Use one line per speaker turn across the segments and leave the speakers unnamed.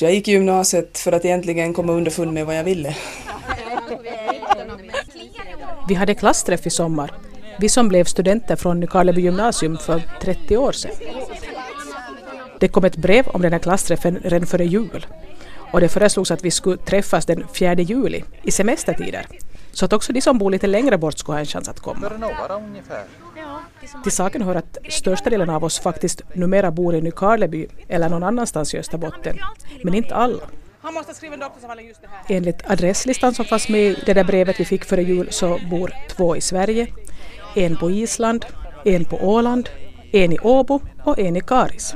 Jag gick i gymnasiet för att egentligen komma underfund med vad jag ville.
Vi hade klassträff i sommar, vi som blev studenter från Nykarleby gymnasium för 30 år sedan. Det kom ett brev om den här klassträffen redan före jul och det föreslogs att vi skulle träffas den 4 juli i semestertider så att också de som bor lite längre bort skulle ha en chans att komma. Till saken hör att största delen av oss faktiskt numera bor i Nykarleby eller någon annanstans i Österbotten, men inte alla. Enligt adresslistan som fanns med i det där brevet vi fick före jul så bor två i Sverige, en på Island, en på Åland, en i Åbo och en i Karis.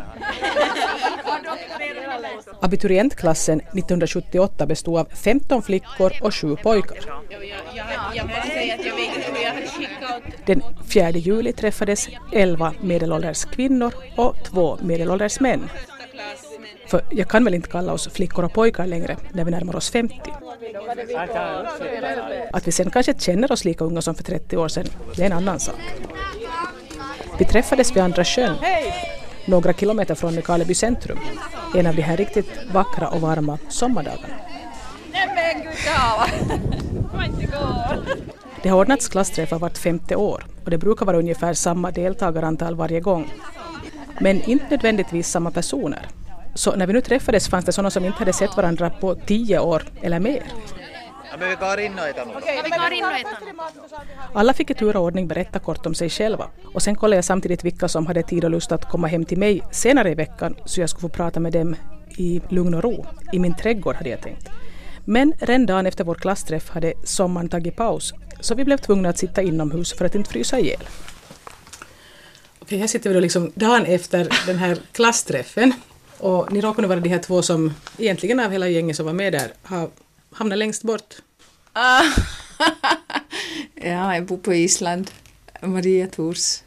Abiturientklassen 1978 bestod av 15 flickor och 7 pojkar. Den 4 juli träffades 11 medelålders kvinnor och 2 medelålders män. För jag kan väl inte kalla oss flickor och pojkar längre när vi närmar oss 50. Att vi sen kanske känner oss lika unga som för 30 år sedan, det är en annan sak. Vi träffades vid Andra sjön, några kilometer från Nykarleby centrum, en av de här riktigt vackra och varma sommardagarna. Det har ordnats klassträffar vart femte år och det brukar vara ungefär samma deltagarantal varje gång. Men inte nödvändigtvis samma personer. Så när vi nu träffades fanns det sådana som inte hade sett varandra på tio år eller mer. Alla fick i tur och ordning berätta kort om sig själva och sen kollade jag samtidigt vilka som hade tid och lust att komma hem till mig senare i veckan så jag skulle få prata med dem i lugn och ro. I min trädgård hade jag tänkt. Men redan dagen efter vår klassträff hade sommaren tagit paus så vi blev tvungna att sitta inomhus för att inte frysa ihjäl. Okej, här sitter vi då liksom dagen efter den här klassträffen och ni råkar nu vara de här två som egentligen av hela gänget som var med där har hamnat längst bort.
Ah. ja, jag bor på Island. Maria Tors.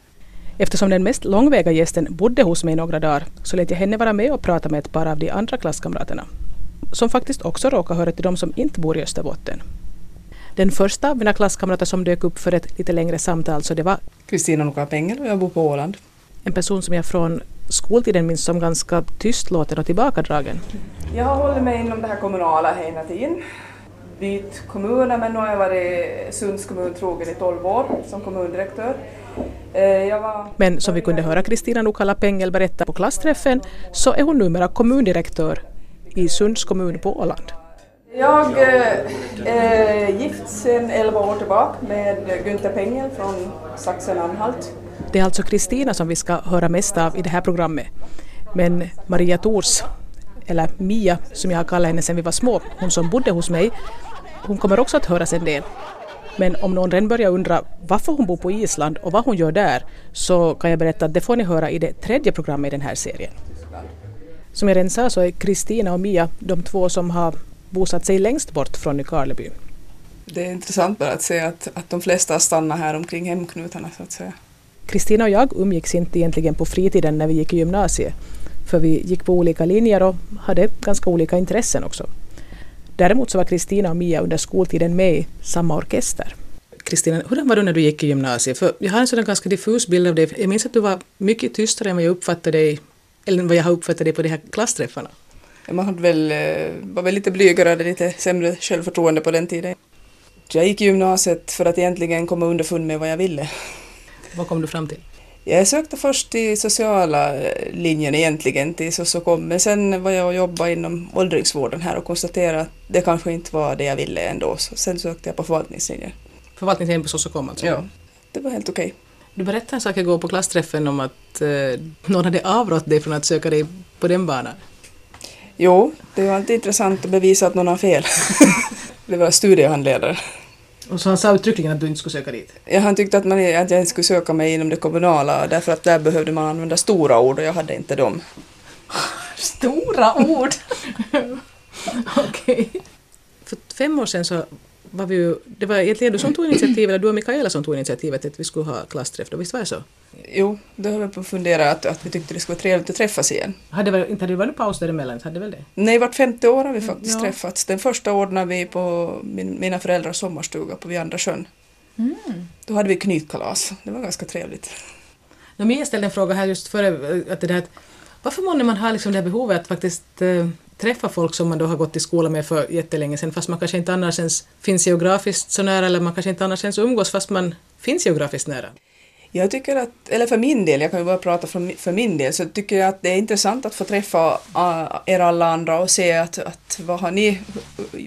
Eftersom den mest långväga gästen bodde hos mig några dagar så lät jag henne vara med och prata med ett par av de andra klasskamraterna som faktiskt också råkar höra till de som inte bor i Österbotten. Den första av mina klasskamrater som dök upp för ett lite längre samtal så det var
Kristina Nokapengel och jag bor på Åland.
En person som jag från skoltiden minns som ganska tystlåten och tillbakadragen.
Jag har hållit mig inom det här kommunala hela tiden. Bytt kommuner men nu har jag varit Sunds kommun trogen i 12 år som kommundirektör.
Eh, var... Men som vi kunde höra Kristina Nukala Pengel berätta på klassträffen så är hon numera kommundirektör i Sunds kommun på Åland.
Jag är eh, gift sedan 11 år tillbaka med Günther Pengel från Sachsen-Anhalt.
Det är alltså Kristina som vi ska höra mest av i det här programmet. Men Maria Tors, eller Mia som jag har kallat henne sedan vi var små, hon som bodde hos mig, hon kommer också att höras en del. Men om någon redan börjar undra varför hon bor på Island och vad hon gör där så kan jag berätta att det får ni höra i det tredje programmet i den här serien. Som jag redan sa så är Kristina och Mia de två som har bosatt sig längst bort från Nykarleby.
Det är intressant bara att se att, att de flesta stannar här omkring hemknutarna så att säga.
Kristina och jag umgicks inte egentligen på fritiden när vi gick i gymnasiet. För vi gick på olika linjer och hade ganska olika intressen också. Däremot så var Kristina och Mia under skoltiden med i samma orkester. Kristina, hur var du när du gick i gymnasiet? För jag har en sådan ganska diffus bild av dig. Jag minns att du var mycket tystare än vad jag uppfattade dig, eller vad jag har uppfattat dig på de här klassträffarna.
Man hade väl, eh, var väl lite blygare och hade lite sämre självförtroende på den tiden. Jag gick i gymnasiet för att egentligen komma underfund med vad jag ville.
Vad kom du fram till?
Jag sökte först till sociala linjen egentligen till Sosokom men sen var jag och jobbade inom åldringsvården här och konstaterade att det kanske inte var det jag ville ändå så sen sökte jag på förvaltningslinjen.
Förvaltningslinjen på Sosokom alltså?
Ja, det var helt okej. Okay.
Du berättade en sak igår på klassträffen om att eh, någon hade avrått dig från att söka dig på den banan.
Jo, det var alltid intressant att bevisa att någon har fel. det var studiehandledare.
Och så han sa uttryckligen att du inte skulle söka dit?
Ja, han tyckte att, man, att jag inte skulle söka mig inom det kommunala därför att där behövde man använda stora ord och jag hade inte dem.
stora ord? Okej. Okay. För fem år sedan så var vi ju, det var egentligen du som tog initiativet, eller du och Mikaela som tog initiativet till att vi skulle ha klassträff då, visst var det så?
Jo, då höll vi på att fundera att, att vi tyckte det skulle vara trevligt att träffas igen.
Hade väl, inte hade det varit paus däremellan? Hade väl det?
Nej, vart femte år har vi faktiskt ja. träffats. Den första ordnade vi på min, mina föräldrars sommarstuga på Viandra sjön. Mm. Då hade vi knytkalas. Det var ganska trevligt.
Mia ställde en fråga här just före att det där varför måste man ha liksom det här behovet att faktiskt eh, träffa folk som man då har gått i skola med för jättelänge sedan fast man kanske inte annars ens finns geografiskt så nära eller man kanske inte annars ens umgås fast man finns geografiskt nära?
Jag tycker att, eller för min del, jag kan ju bara prata för min del, så tycker jag att det är intressant att få träffa äh, er alla andra och se att, att vad, har ni,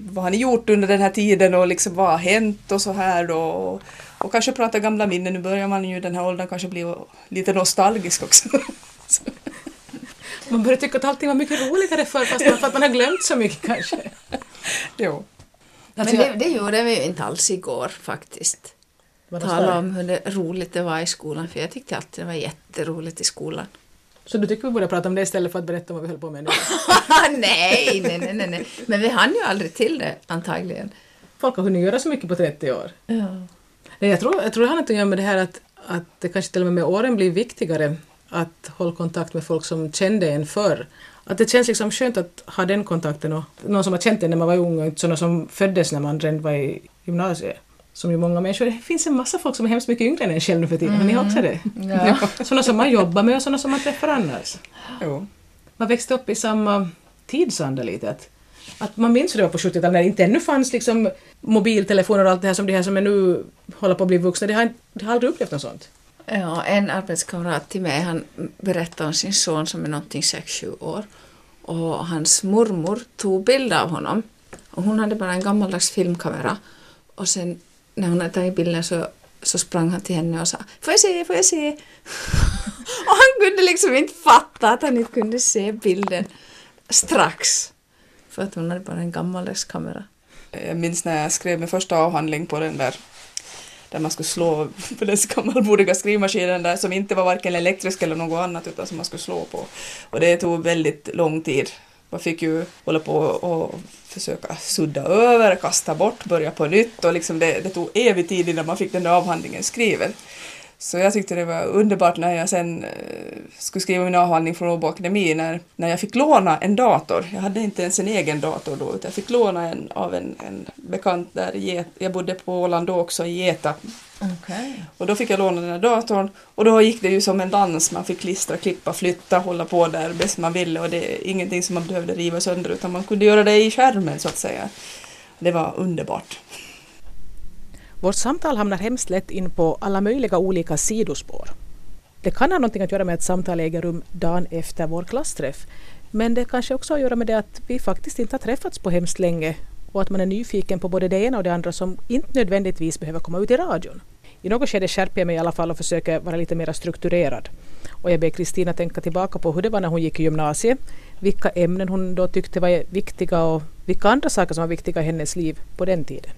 vad har ni gjort under den här tiden och liksom vad har hänt och så här då. Och, och kanske prata gamla minnen, nu börjar man ju i den här åldern kanske bli lite nostalgisk också.
man börjar tycka att allting var mycket roligare förr fast man, för att man har glömt så mycket kanske.
jo.
Alltså, Men det, det gjorde vi ju inte alls igår faktiskt. Tala om hur roligt det var i skolan, för jag tyckte alltid det var jätteroligt i skolan.
Så du tycker vi borde prata om det istället för att berätta om vad vi höll på med nu?
nej, nej, nej, nej, nej. Men vi hann ju aldrig till det antagligen.
Folk har hunnit göra så mycket på 30 år.
Ja.
Nej, jag, tror, jag tror det har något att göra med det här att, att det kanske till och med med åren blir viktigare att hålla kontakt med folk som kände en förr. Att det känns liksom skönt att ha den kontakten och någon som har känt en när man var ung och inte sådana som föddes när man redan var i gymnasiet som ju många människor, det finns en massa folk som är hemskt mycket yngre än en själv nu för tiden, mm. har ni också det? Ja. sådana som man jobbar med och sådana som man träffar annars.
Jo.
Man växte upp i samma tidsanda lite. Att, att man minns hur det var på 70-talet när det inte ännu fanns liksom mobiltelefoner och allt det här som de här som är nu håller på att bli vuxna, de har, de har aldrig upplevt något sånt.
Ja, en arbetskamrat till mig han berättade om sin son som är någonting 6-7 år och hans mormor tog bilder av honom och hon hade bara en gammaldags filmkamera och sen när hon hade tagit bilden så, så sprang han till henne och sa ”Får jag se, får jag se?” Och han kunde liksom inte fatta att han inte kunde se bilden strax. För att hon hade bara en gammaldags kamera.
Jag minns när jag skrev min första avhandling på den där där man skulle slå på den gammalmodiga skrivmaskinen där som inte var varken elektrisk eller något annat utan som man skulle slå på. Och det tog väldigt lång tid. Man fick ju hålla på och försöka sudda över, kasta bort, börja på nytt och liksom det, det tog evig tid innan man fick den där avhandlingen skriven. Så jag tyckte det var underbart när jag sen eh, skulle skriva min avhandling från Åbo Akademi när, när jag fick låna en dator. Jag hade inte ens en egen dator då utan jag fick låna en av en, en bekant där jag bodde på Åland då också i Geta
Okay.
Och då fick jag låna den här datorn och då gick det ju som en dans. Man fick klistra, klippa, flytta, hålla på där bäst man ville och det är ingenting som man behövde riva sönder utan man kunde göra det i skärmen så att säga. Det var underbart.
Vårt samtal hamnar hemskt lätt in på alla möjliga olika sidospår. Det kan ha någonting att göra med att samtal äger rum dagen efter vår klassträff. Men det kanske också har att göra med det att vi faktiskt inte har träffats på hemskt länge och att man är nyfiken på både det ena och det andra som inte nödvändigtvis behöver komma ut i radion. I något skede skärper jag mig i alla fall och försöker vara lite mer strukturerad. Och jag ber Kristina tänka tillbaka på hur det var när hon gick i gymnasiet, vilka ämnen hon då tyckte var viktiga och vilka andra saker som var viktiga i hennes liv på den tiden.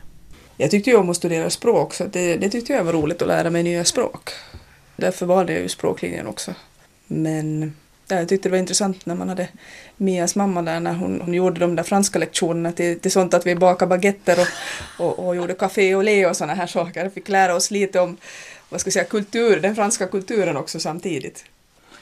Jag tyckte ju om att studera språk så det, det tyckte jag var roligt att lära mig nya språk. Därför valde jag ju språklinjen också. Men jag tyckte det var intressant när man hade Mias mamma där när hon, hon gjorde de där franska lektionerna till, till sånt att vi bakade baguetter och, och, och gjorde café och le och sådana här saker. Vi fick lära oss lite om vad ska jag säga, kultur, den franska kulturen också samtidigt.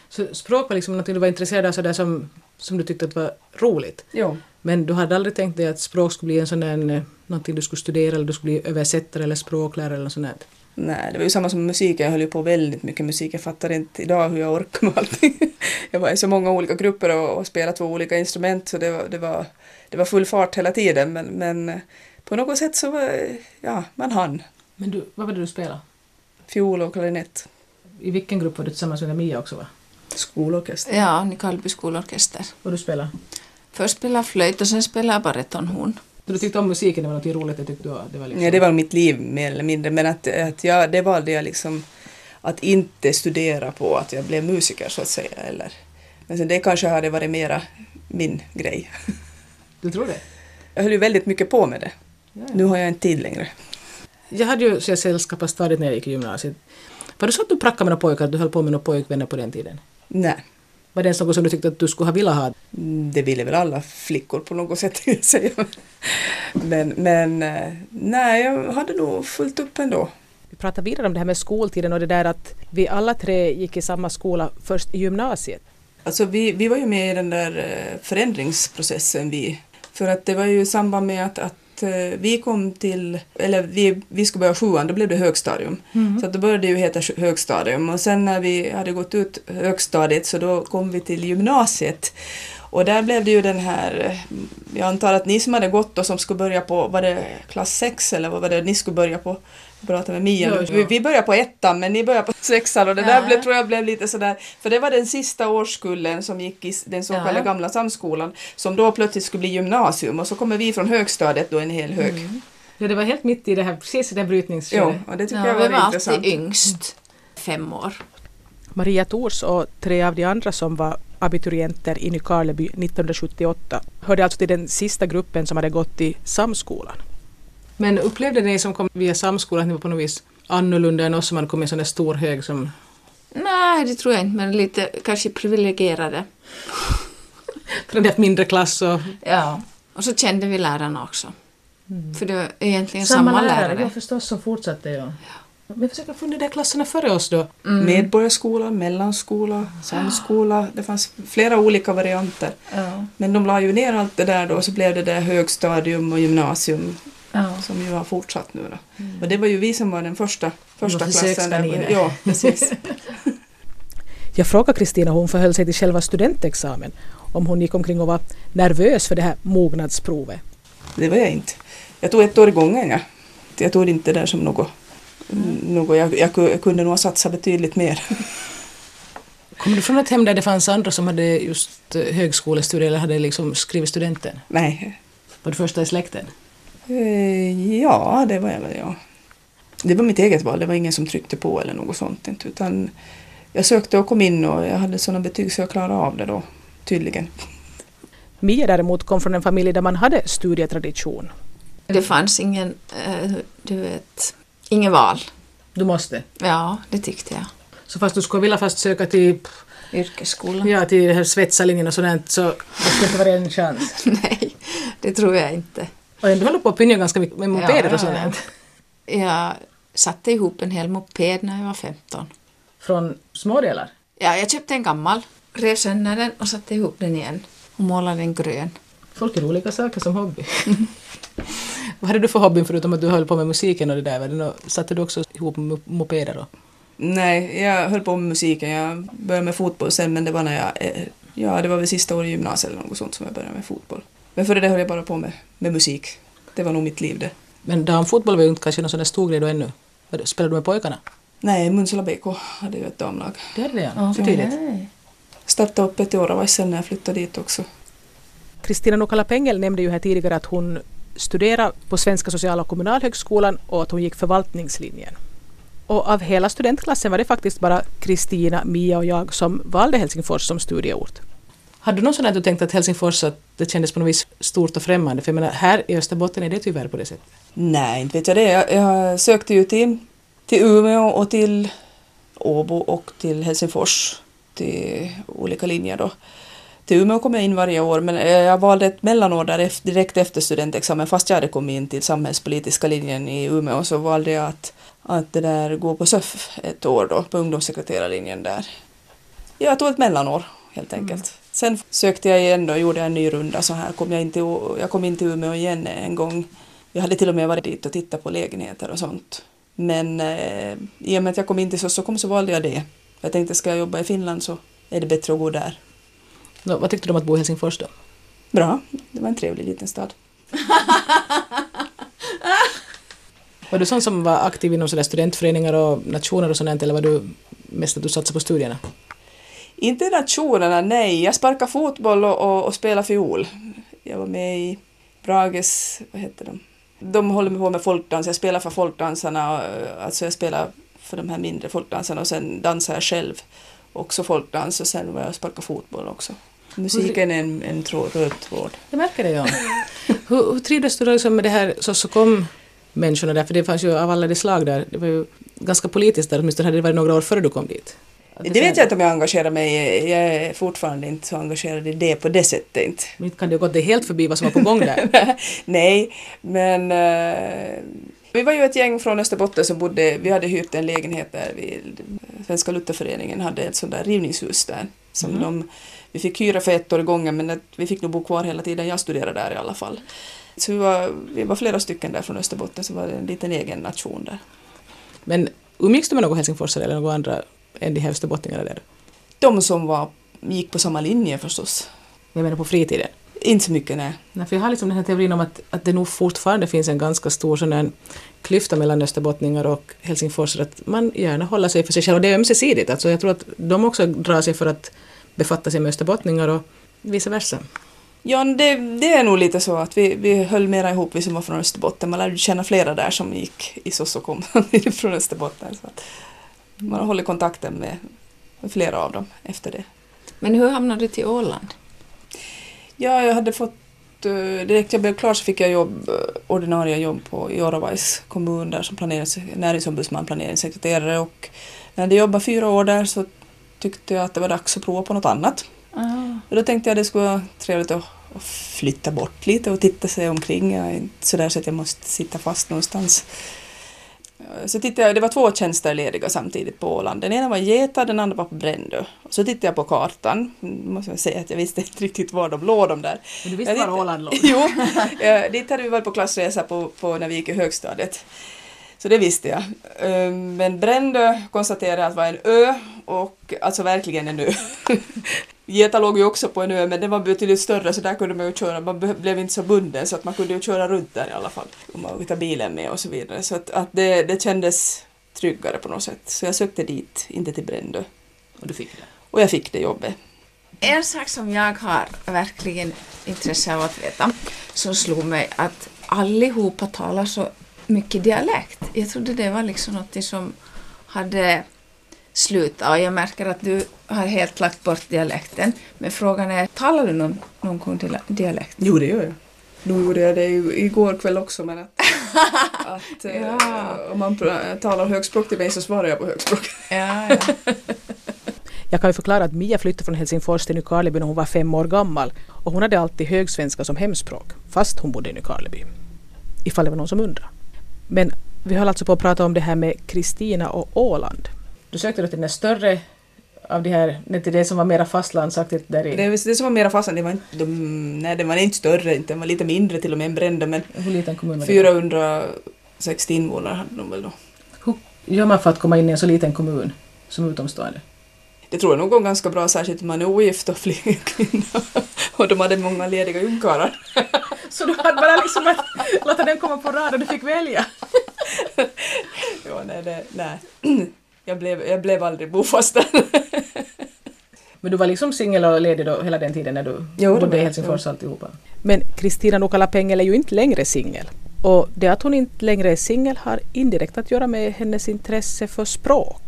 Så språk var liksom något du var intresserad av sådär som, som du tyckte att var roligt?
Jo.
Men du hade aldrig tänkt dig att språk skulle bli en sån där, eh, någonting du skulle studera eller du skulle bli översättare eller språklärare eller sånt där?
Nej, det var ju samma som musiken. Jag höll ju på väldigt mycket musik. Jag fattar inte idag hur jag orkar med allting. Jag var i så många olika grupper och, och spelade två olika instrument så det var, det var, det var full fart hela tiden men, men eh, på något sätt så var ja, man hann.
Men du, vad var det du spelade?
Fiol och klarinett.
I vilken grupp var du tillsammans med Mia också? Va?
Skolorkester.
Ja, Nykarleby skolorkester.
Och du spelade?
Först spelade flöjt och sen spelade jag barytonhorn.
Så du tyckte om musiken, det var något roligt? Det, tyckte du, det, var liksom...
ja, det var mitt liv mer eller mindre men att, att jag, det valde jag liksom att inte studera på att jag blev musiker så att säga. Eller, men sen det kanske hade varit mera min grej.
Du tror det?
Jag höll ju väldigt mycket på med det. Ja, ja. Nu har jag inte tid längre.
Jag hade ju sällskap på stadiet när jag gick i gymnasiet. Var det så att du prackade med några pojkar, att du höll på med några pojkvänner på den tiden?
Nej.
Var det något som du tyckte att du skulle ha velat ha?
Mm, det ville väl alla flickor på något sätt, säga. Men, men eh, nej, jag hade nog fullt upp ändå.
Vi pratar vidare om det här med skoltiden och det där att vi alla tre gick i samma skola först i gymnasiet.
Alltså vi, vi var ju med i den där eh, förändringsprocessen vi. För att det var ju i samband med att, att Eh, vi kom till, eller vi, vi skulle börja sjuan, då blev det högstadium. Mm. Så då började det ju heta högstadium och sen när vi hade gått ut högstadiet så då kom vi till gymnasiet. Och där blev det ju den här, eh, jag antar att ni som hade gått och som skulle börja på, var det klass 6 eller vad var det ni skulle börja på? Jag pratade med Mia,
Ja, ja.
Vi, vi började på ettan men ni började på sexan och det
Ja.
där blev, tror jag blev lite sådär, för det var den sista årskullen som gick i den så
Ja.
kallade gamla samskolan som då plötsligt skulle bli gymnasium och så kommer vi från högstadiet då en hel hög.
Mm.
Ja, det var helt mitt i det här, precis i det här
Jo,
brytningsskedet.
och det tycker
Ja,
jag
vi
var,
var
intressant.
alltid yngst. Fem år.
Maria Tors och tre av de andra som var abiturienter i Nykarleby 1978 hörde alltså till den sista gruppen som hade gått i samskolan. Men upplevde ni som kom via samskolan att ni var på något vis annorlunda än oss som hade kommit i en sån där stor hög som...
Nej, det tror jag inte, men lite kanske privilegierade.
För ni haft mindre klass och...
Ja. Och så kände vi lärarna också. För det var egentligen samma, lärare.
Ja, förstås, som fortsatte ja. Men försök att få de där klasserna före oss då.
Mm.
Medborgarskola, mellanskola, samskola. Det fanns flera olika varianter.
Ja.
Men de la ju ner allt det där då och så blev det där högstadium och gymnasium
Ja.
som ju har fortsatt nu då. Och det var ju vi som var den första, första klassen. Där. Ja, precis.
Jag frågade Kristina hur hon förhöll sig till själva studentexamen. Om hon gick omkring och var nervös för det här mognadsprovet.
Det var jag inte. Jag tog ett år i gången. Ja. Jag tog det inte där som något. Något jag, jag, ku- jag kunde nog ha satsat betydligt mer.
Kommer du från ett hem där det fanns andra som hade just eh, högskolestudier eller hade liksom skrivit studenten?
Nej.
Var du första i släkten?
Eh, Ja, det var jag väl ja. Det var mitt eget val, det var ingen som tryckte på eller något sånt. inte, Utan jag sökte och kom in och jag hade sådana betyg så jag klarade av det då, tydligen.
Mia däremot kom från en familj där man hade studietradition.
Det fanns ingen, eh, du vet, ingen val.
Du måste.
Ja, det tyckte jag.
Så fast du skulle vilja fast söka till,
Yrkesskolan?
ja, till här svetsarlinjen och sådant så det skulle inte vara en chans.
Nej, det tror jag inte.
Och du håller på att pynja ganska mycket med mopeder
Ja,
och
ja,
sånt.
Jag satte ihop en hel moped när jag var 15.
Från smådelar.
Ja, jag köpte en gammal, rev sönder den och satte ihop den igen och målade den grön.
Folk har olika saker som hobby. Vad hade du för hobby förutom att du höll på med musiken och det där? Var det nå- Satte du också ihop mo- mopeder då?
Nej, jag höll på med musiken. Jag började med fotboll sen men det var när jag, eh, ja det var väl sista året i gymnasiet eller något sånt som jag började med fotboll. Men före det höll jag bara på med, med musik. Det var nog mitt liv det.
Men damfotboll var ju inte kanske någon sån där stor grej då ännu. Spelade du med pojkarna?
Nej, Munsala BK hade ju ett damlag.
Det hade det ja. Så tidigt.
Startade upp ett år och var sen när jag flyttade dit också.
Kristina Nokala Pengel nämnde ju här tidigare att hon studerade på Svenska sociala och kommunalhögskolan och att hon gick förvaltningslinjen. Och av hela studentklassen var det faktiskt bara Kristina, Mia och jag som valde Helsingfors som studieort. Hade du någonsin att du tänkt att Helsingfors att det kändes på något vis stort och främmande? För jag menar, här i Österbotten är det tyvärr på det sättet.
Nej, inte vet jag det. Jag, jag sökte ju till, till Umeå och till Åbo och till Helsingfors. Till olika linjer då. Till Umeå kom jag in varje år men eh, jag valde ett mellanår där direkt efter studentexamen fast jag hade kommit in till samhällspolitiska linjen i Umeå så valde jag att, att det där gå på SÖF ett år då på ungdomssekreterarlinjen där. Jag tog ett mellanår helt enkelt. Sen sökte jag igen och gjorde en ny runda så här kom jag in till, jag kom in till Umeå igen en gång. Jag hade till och med varit dit och tittat på lägenheter och sånt. Men eh, i och med att jag kom in till Stockholm så valde jag det. Jag tänkte ska jag jobba i Finland så är det bättre att gå där.
Nå, vad tyckte du om att bo i Helsingfors då?
Bra, det var en trevlig liten stad.
Var du sån som var aktiv inom sådär studentföreningar och nationer och sånt eller var du mest att du satsade på studierna?
Inte nationerna, nej. Jag sparkade fotboll och, och, och spelade fiol. Jag var med i Brages, vad heter de? De håller på med folkdans. Jag spelar för folkdansarna, eh, alltså jag spelar för de här mindre folkdansarna och sen dansar jag själv. Också folkdans och sen var jag och sparkade fotboll också. Musiken är en, en tråd, röd tråd.
Det märker det, ja. hur, hur trivdes du då liksom med det här så, så kom människorna där? För det fanns ju av alla de slag där. Det var ju ganska politiskt där, åtminstone hade det varit några år före du kom dit. Att
Det vet jag inte om jag engagerar mig i. Jag är fortfarande inte så engagerad i det på det sättet inte.
Men inte kan det ju gått dig helt förbi vad som var på gång där.
Nej, men eh, vi var ju ett gäng från Österbotten som bodde, vi hade hyrt en lägenhet där vid Svenska Lutherföreningen hade ett sånt där rivningshus där. Som
Mhm.
de, vi fick hyra för ett år i gången men vi fick nog bo kvar hela tiden jag studerade där i alla fall. Så vi var, vi var flera stycken där från Österbotten så var det en liten egen nation där.
Men umgicks du med några helsingforsare eller några andra än de här österbottningarna där?
De som var, gick på samma linje förstås.
Jag menar på fritiden.
Inte så mycket, nej.
Nej, för jag har liksom den här teorin om att, att det nog fortfarande finns en ganska stor sån här klyfta mellan österbottningar och helsingforsare, att man gärna håller sig för sig själv. Och det är ömsesidigt. Alltså jag tror att de också drar sig för att befatta sig med österbottningar och vice versa.
Ja, det, det är nog lite så att vi, vi höll mera ihop, vi som var från Österbotten. Man lärde känna flera där som gick i SOS och kom från Österbotten. Så att man har hållit kontakten med, med flera av dem efter det.
Men hur hamnade du till Åland?
Ja, jag hade fått eh, direkt jag blev klar så fick jag jobb, eh, ordinarie jobb på i Oravais kommun där som planerings, näringsombudsman, planeringssekreterare och när jag hade jobbat fyra år där så tyckte jag att det var dags att prova på något annat.
Ah.
Och då tänkte jag att det skulle vara trevligt att, att flytta bort lite och titta sig omkring. Jag är inte sådär så att jag måste sitta fast någonstans. Så tittade jag, det var två tjänster lediga samtidigt på Åland. Den ena var Geta, den andra var på Brändö. Och så tittade jag på kartan. Måste jag säga att jag visste inte riktigt var de låg de där.
Men du visste
Jag
var
vet-
Åland låg?
Jo, eh, dit hade vi varit på klassresa på, på när vi gick i högstadiet. Så det visste jag. Eh, Men Brändö konstaterade att det var en ö och alltså verkligen en ö. Geta låg ju också på en ö men den var betydligt större så där kunde man ju köra, man blev inte så bunden så att man kunde ju köra runt där i alla fall. Om man tar bilen med och så vidare. Så att, att det, det kändes tryggare på något sätt. Så jag sökte dit, inte till Brändö.
Och du fick det?
Och jag fick det jobbet.
En sak som jag har verkligen intresse av att veta, som slog mig att allihopa talar så mycket dialekt. Jag trodde det var liksom något som hade slutat och jag märker att du har helt lagt bort dialekten. Men frågan är, talar du någon, någon dialekt?
Jo, det gör jag. Nu gjorde jag det igår kväll också men att, att eh,
Ja.
om man talar högspråk till mig så svarar jag på högspråk.
Ja, ja.
Jag kan ju förklara att Mia flyttade från Helsingfors till Nykarleby när hon var fem år gammal och hon hade alltid högsvenska som hemspråk fast hon bodde i Nykarleby. Ifall det var någon som undrar. Men vi höll alltså på att prata om det här med Kristina och Åland. Du sökte då till den större av de här, nej, till det som var mera fastlandsaktigt där i...
Det, det som var mera fast, det var inte, de, nej den var inte större, inte, den var lite mindre till och med än Brände men
Hur liten kommun var det?
460 invånare hade de väl då.
Hur gör man för att komma in i en så liten kommun som utomstående?
Det tror jag nog går ganska bra, särskilt om man är ogift och flyger kvinna. Och de hade många lediga ungkarlar.
Så du hade bara liksom att låta den komma på rad och du fick välja?
Ja, nej, det, nej. Jag blev, jag blev aldrig bofast där.
Men du var liksom singel och ledig då hela den tiden när du
Jo,
bodde i Helsingfors alltihopa? Men Kristina Nukala Pengel är ju inte längre singel. Och det att hon inte längre är singel har indirekt att göra med hennes intresse för språk.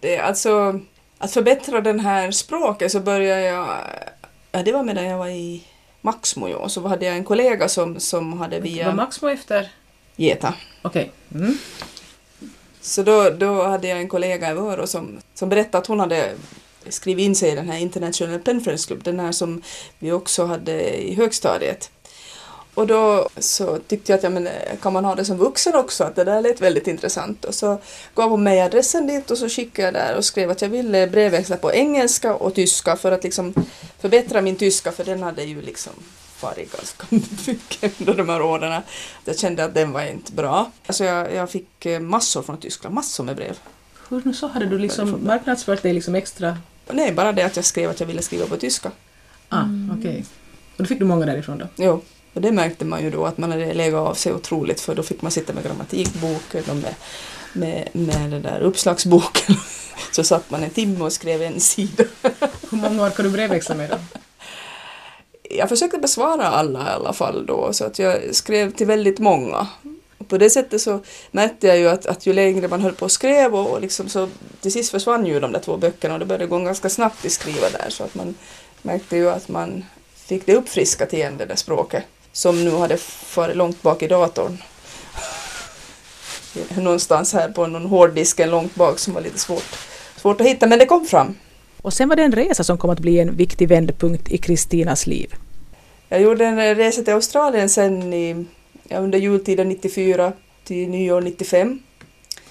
Det är alltså, att förbättra den här språket så började jag, ja det var medan jag var i Maxmo jo, så hade jag en kollega som, som hade
Var
via
Maxmo efter?
Geta.
Okej. Mm.
Så då, då hade jag en kollega i Vörå som, som berättade att hon hade skrivit in sig i den här International Pen Friends Club, den här som vi också hade i högstadiet. Och då så tyckte jag att ja, men, kan man ha det som vuxen också, att det där lät väldigt intressant. Och så gav hon mig adressen dit och så skickade jag där och skrev att jag ville brevväxla på engelska och tyska för att liksom förbättra min tyska, för den hade ju liksom farit ganska mycket under de här åren. Jag kände att den var inte bra. Alltså jag, jag fick eh, massor från Tyskland, massor med brev.
Hur nu så hade du liksom marknadsfört dig liksom extra?
Nej, bara det att jag skrev att jag ville skriva på tyska.
Ah, okej. Och då fick du många därifrån då?
Jo, och det märkte man ju då att man hade legat av sig otroligt för då fick man sitta med grammatikboken och med, med, med den där uppslagsboken. Så satt man en timme och skrev en sida.
Hur många år kan du brevväxla med då?
Jag försökte besvara alla i alla fall då så att jag skrev till väldigt många. Och på det sättet så märkte jag ju att, att ju längre man höll på och skrev och, och liksom så till sist försvann ju de där två böckerna och det började gå ganska snabbt att skriva där så att man märkte ju att man fick det uppfriskat igen det där språket som nu hade farit långt bak i datorn. Någonstans här på någon hårddisken långt bak som var lite svårt, svårt att hitta men det kom fram.
Och sen var det en resa som kom att bli en viktig vändpunkt i Kristinas liv.
Jag gjorde en resa till Australien sen i, under jultiden 94 till nyår 95.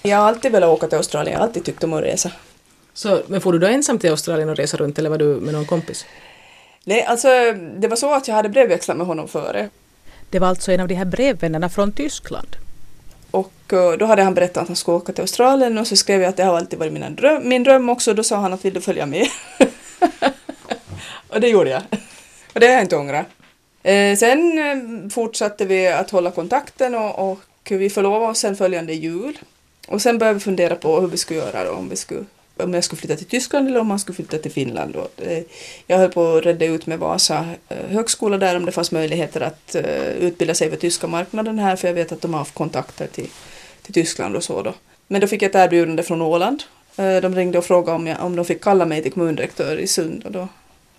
Jag har alltid velat åka till Australien, jag har alltid tyckt om att resa.
Så, men får du då ensam till Australien och resa runt eller var du med någon kompis?
Nej, alltså det var så att jag hade brevväxlat med honom före.
Det var alltså en av de här brevvännerna från Tyskland.
Och eh, då hade han berättat att han skulle åka till Australien och så skrev jag att det har alltid varit mina dröm, min dröm också. Då sa han att vill du följa med? och det gjorde jag. Och det har jag inte ångrat. Eh, sen eh, fortsatte vi att hålla kontakten och, och vi förlovade oss sen följande jul. Och sen började vi fundera på hur vi skulle göra då, om vi skulle om jag skulle flytta till Tyskland eller om man skulle flytta till Finland. Då. Jag höll på att rädda ut med Vasa eh, högskola där om det fanns möjligheter att uh, utbilda sig för tyska marknaden här för jag vet att de har haft kontakter till, till Tyskland och så då. Men då fick jag ett erbjudande från Åland. De ringde och frågade om, jag, om de fick kalla mig till kommundirektör i Sund och då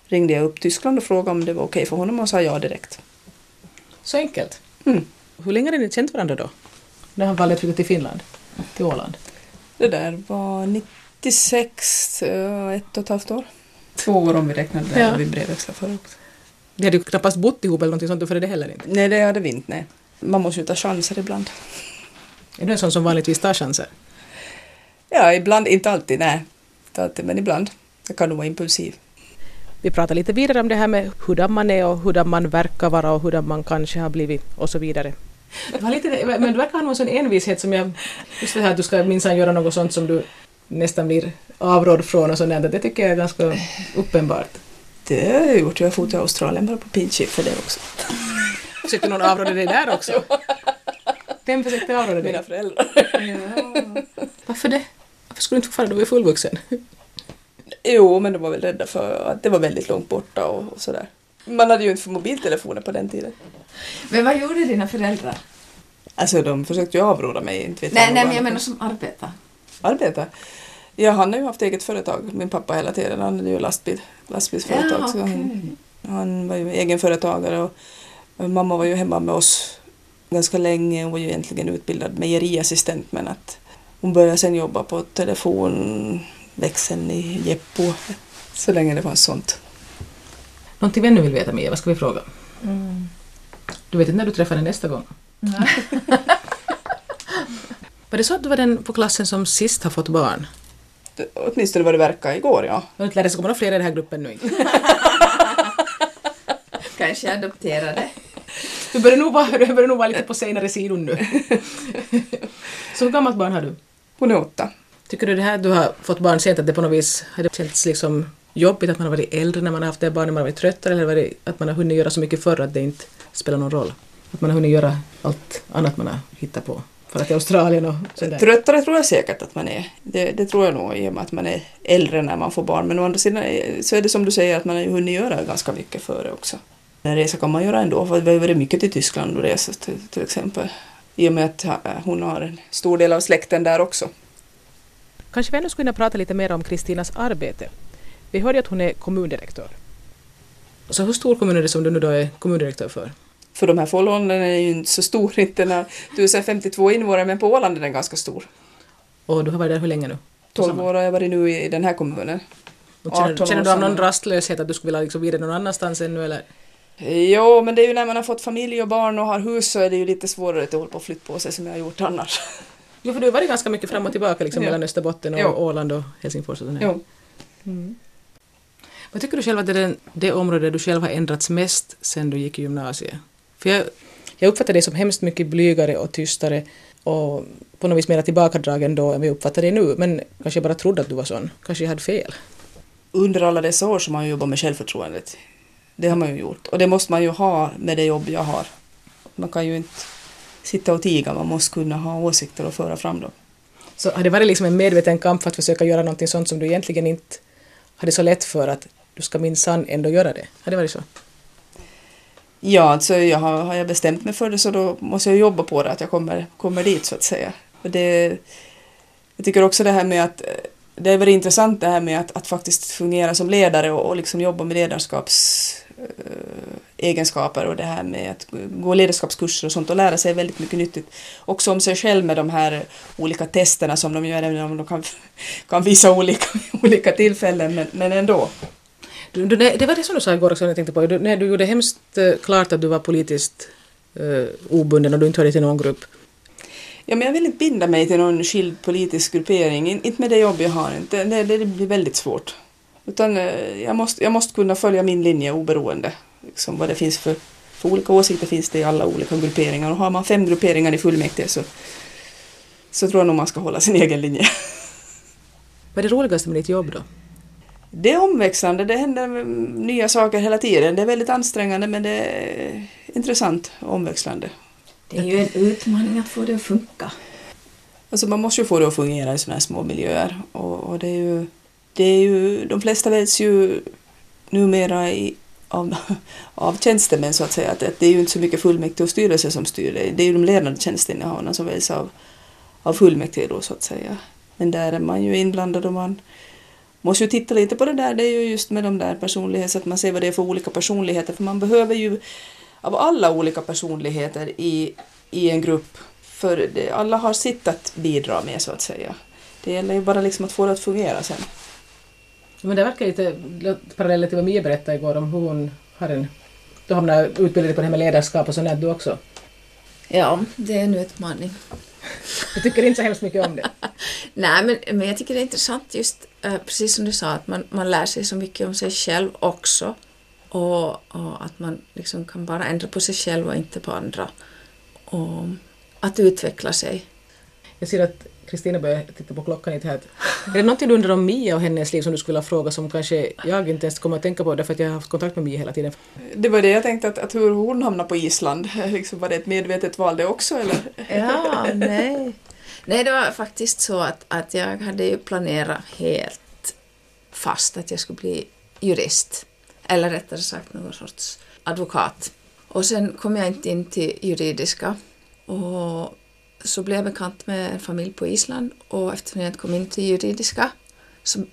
ringde jag upp Tyskland och frågade om det var okej för honom och sa ja direkt.
Så enkelt?
Mm.
Hur länge har ni känt varandra då? När han valde att flytta till Finland? Till Åland?
Det där var 96, ett och ett halvt år. Två år om vi räknar där ja. vi brevväxlade förra också.
Ni hade ju knappast bott ihop eller någonting sånt för det heller inte?
Nej, det hade vi inte. Nej. Man måste ju ta chanser ibland.
Är du en sån som vanligtvis tar chanser?
Ja, ibland. Inte alltid, nej. Inte alltid, men ibland. Jag kan nog vara impulsiv.
Vi pratar lite vidare om det här med hurdan man är och hurdan man verkar vara och hurdan man kanske har blivit och så vidare. Det var lite, men du verkar ha någon sån envishet som jag... Just det här att du ska minsann göra något sånt som du nästan blir avrådd från och sånt det tycker jag är ganska uppenbart.
Det har jag gjort. Jag har fått till Australien bara på pinchip för det också.
Försökte någon avråda dig där också? Vem försökte avråda dig?
Mina föräldrar.
Ja. Varför det? Varför skulle du inte få fara? Du var fullvuxen.
Jo, men de var väl rädda för att det var väldigt långt borta och, och sådär. Man hade ju inte för mobiltelefoner på den tiden.
Men vad gjorde dina föräldrar?
Alltså de försökte ju avråda mig. Inte vet
nej, nej, men jag menar som arbetare.
Arbetare? Ja, han har ju haft eget företag, min pappa hela tiden. Han hade ju lastbil, lastbilsföretag. Ja, okay. så han, han, var ju egenföretagare och, och mamma var ju hemma med oss ganska länge. Hon var ju egentligen utbildad mejeriassistent men att hon började sen jobba på telefonväxeln i Jeppo så länge det fanns sånt.
Någonting vi ännu vill veta Mia, vad ska vi fråga? Mm. Du vet inte när du träffar henne nästa gång? var det så att du var den på klassen som sist har fått barn?
åtminstone vad det verkar igår, ja.
Jag inte lära sig komma några fler i den här gruppen nu
Kanske adopterade.
Du börjar nog vara, du börjar nog vara lite på senare sidan nu. Så hur gammalt barn har du?
Hon är åtta.
Tycker du det här du har fått barn sent att det på något vis har det känts liksom jobbigt att man har varit äldre när man har haft det barnet, man har varit tröttare eller varit, att man har hunnit göra så mycket förr att det inte spelar någon roll? Att man har hunnit göra allt annat man har hittat på? Fara till Australien och sådär?
Tröttare tror jag säkert att man är. Det, det, tror jag nog i och med att man är äldre när man får barn. Men å andra sidan så är det som du säger att man har hunnit göra ganska mycket före också. En resa kan man göra ändå, för vi har varit mycket till Tyskland och rest till, till exempel. I och med att hon har en stor del av släkten där också.
Kanske vi ändå skulle kunna prata lite mer om Kristinas arbete. Vi hörde att hon är kommundirektör. Så hur stor kommun är det som du nu då är kommundirektör för?
För de här förhållandena är ju inte så stor, inte när du är 52 invånare, men på Åland är den ganska stor.
Och du har varit där hur länge nu?
12 år har jag varit nu i den här kommunen.
känner, känner du av någon rastlöshet att du skulle vilja liksom vidare någon annanstans ännu eller?
Jo, men det är ju när man har fått familj och barn och har hus så är det ju lite svårare att hålla på och flytta på sig som jag har gjort annars.
Jo, för du har varit ganska mycket fram och tillbaka liksom, ja. mellan Österbotten och jo. Åland och Helsingfors och sådär.
Mm.
Vad tycker du själv att det är det område du själv har ändrats mest sen du gick i gymnasiet? För jag, jag uppfattar dig som hemskt mycket blygare och tystare och på något vis mer tillbakadragen då än vi uppfattar dig nu. Men kanske jag bara trodde att du var sån. Kanske jag hade fel.
Under alla dessa år som har jag jobbat med självförtroendet. Det har man ju gjort. Och det måste man ju ha med det jobb jag har. Man kan ju inte sitta och tiga, man måste kunna ha åsikter och föra fram dem.
Så har det varit liksom en medveten kamp för att försöka göra någonting sånt som du egentligen inte hade så lätt för att du ska minsann ändå göra det? Har det varit så?
Ja, alltså jag har, har jag bestämt mig för det så då måste jag jobba på det, att jag kommer, kommer dit så att säga. Och det, jag tycker också det här med att det är väldigt intressant det här med att, att faktiskt fungera som ledare och, och liksom jobba med ledarskapsegenskaper eh, och det här med att gå ledarskapskurser och sånt och lära sig väldigt mycket nyttigt. Också om sig själv med de här olika testerna som de gör, även om de kan, kan visa olika, olika tillfällen, men, men ändå.
Du, det var det som du sa igår också, jag tänkte på. Du, nej, du gjorde hemskt eh, klart att du var politiskt uh, obunden och du inte hörde till någon grupp.
Ja, men jag vill inte binda mig till någon skild politisk gruppering, In, inte med det jobb jag har. Inte. Det, det blir väldigt svårt. Utan uh, jag, måste, jag måste kunna följa min linje oberoende. Liksom vad det finns för, för olika åsikter finns det i alla olika grupperingar. Och har man fem grupperingar i fullmäktige så, så tror jag nog man ska hålla sin egen linje.
Vad är det roligaste med ditt jobb då?
Det är omväxlande, det händer nya saker hela tiden. Det är väldigt ansträngande men det är intressant och omväxlande.
Det är ju en utmaning att få det att funka.
Alltså man måste ju få det att fungera i sådana här små miljöer och, och det är ju, det är ju, de flesta väljs ju numera i, av, av tjänstemän så att säga. Att, att det är ju inte så mycket fullmäktige och styrelse som styr det. Det är ju de ledande tjänsteinnehavarna som väljs av, av fullmäktige då så att säga. Men där är man ju inblandad och man måste ju titta lite på det där. Det är ju just med de där personligheterna, så att man ser vad det är för olika personligheter. För man behöver ju av alla olika personligheter i, i en grupp. För det, alla har sitt att bidra med så att säga. Det gäller ju bara liksom att få det att fungera sen.
Men det verkar lite parallellt till vad Mia berättade igår om hur hon har en... Du hamnar utbildad på det här med ledarskap och sånt du också.
Ja, det är en utmaning.
Jag tycker inte så hemskt mycket om det.
Nej, men, men jag tycker det är intressant just, precis som du sa, att man, man lär sig så mycket om sig själv också. Och, och, att man liksom kan bara ändra på sig själv och inte på andra. Och att utveckla sig.
Jag ser att Kristina börjar titta på klockan lite här. Är det någonting du undrar om Mia och hennes liv som du skulle vilja fråga som kanske jag inte ens kommer att tänka på därför att jag har haft kontakt med Mia hela tiden?
Det var det jag tänkte att, att hur hon hamnade på Island. Liksom, var det ett medvetet val det också eller?
Ja, nej. Nej, det var faktiskt så att, att jag hade ju planerat helt fast att jag skulle bli jurist. Eller rättare sagt någon sorts advokat. Och sen kom jag inte in till juridiska. Och så blev jag bekant med en familj på Island och eftersom jag inte kom in till juridiska så eh,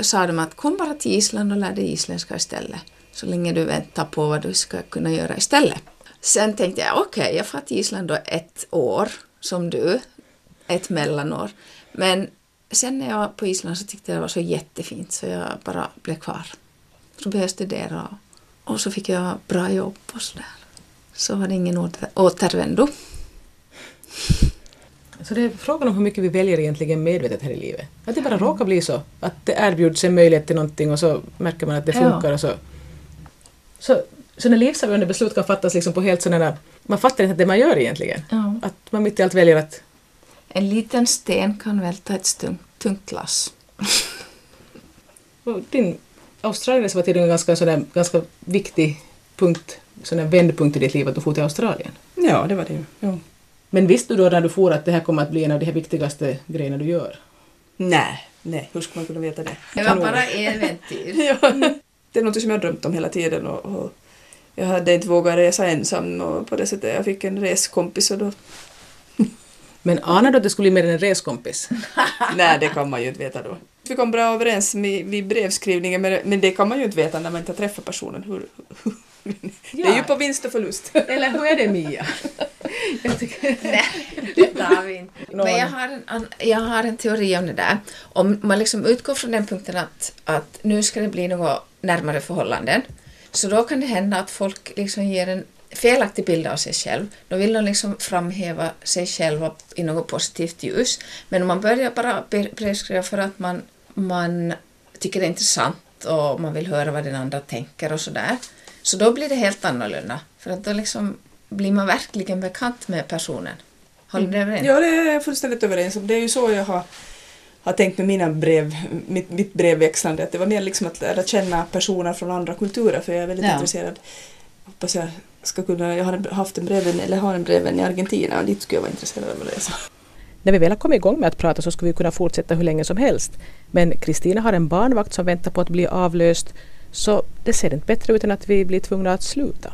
sa de att kom bara till Island och lär dig isländska istället. Så länge du väntar på vad du ska kunna göra istället. Sen tänkte jag okej, okay, jag får till Island då ett år som du, ett mellanår. Men sen när jag var på Island så tyckte jag det var så jättefint så jag bara blev kvar. Så började jag studera och så fick jag bra jobb och sådär. Så var det ingen åter, återvändo.
Så det är frågan om hur mycket vi väljer egentligen medvetet här i livet. Att det bara råkar bli så. Att det erbjuds en möjlighet till någonting och så märker man att det funkar ja. och så. Så sådana livsavgörande beslut kan fattas liksom på helt sådana Man fattar inte att det man gör egentligen. Ja. Att man mitt i allt väljer att...
En liten sten kan välta ett tungt, tungt lass.
din Australien var tydligen en ganska, sådär, ganska viktig punkt, sån vändpunkt i ditt liv att du for till Australien.
Ja, det var det ju. Ja.
Men visste du då när du for att det här kommer att bli en av de här viktigaste grejerna du gör?
Nej, nej, hur skulle man kunna veta det?
Det var bara äventyr.
ja. Det är något som jag har drömt om hela tiden och, och jag hade inte vågat resa ensam och på det sättet jag fick en reskompis och då
men anar du att det skulle bli mer än en reskompis?
Nej, det kan man ju inte veta då. Vi kom bra överens vid brevskrivningen men det kan man ju inte veta när man inte har träffat personen. Hur, det är ju på vinst och förlust.
Eller hur är det Mia?
Jag tycker... Nej, det har vi inte. Men jag har, en, jag har en teori om det där. Om man liksom utgår från den punkten att, att nu ska det bli något närmare förhållanden, så då kan det hända att folk liksom ger en felaktig bild av sig själv. Då vill de liksom framhäva sig själva i något positivt ljus. Men om man börjar bara brevskriva för att man, man tycker det är intressant och man vill höra vad den andra tänker och sådär, så då blir det helt annorlunda. För att då liksom blir man verkligen bekant med personen. Håller du överens?
Ja, det är jag fullständigt överens om. Det är ju så jag har, har tänkt med mina brev, mitt, mitt brevväxlande, att det var mer liksom att lära känna personer från andra kulturer, för jag är väldigt ja. intresserad. Hoppas jag ska kunna, jag har haft en brevvän, eller har en brevvän i Argentina och dit skulle jag vara intresserad av att resa.
När vi väl har kommit igång med att prata så skulle vi kunna fortsätta hur länge som helst. Men Kristina har en barnvakt som väntar på att bli avlöst så det ser inte bättre ut än att vi blir tvungna att sluta.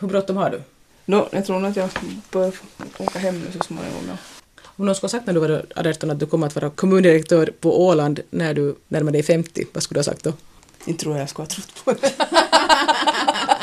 Hur bråttom har du?
No, jag tror nog att jag bör åka hem nu så småningom. Ja.
Om någon skulle ha sagt när du var 18 att du kommer att vara kommundirektör på Åland när du närmar dig 50, vad skulle du ha sagt då?
Inte tror jag jag skulle ha trott på det.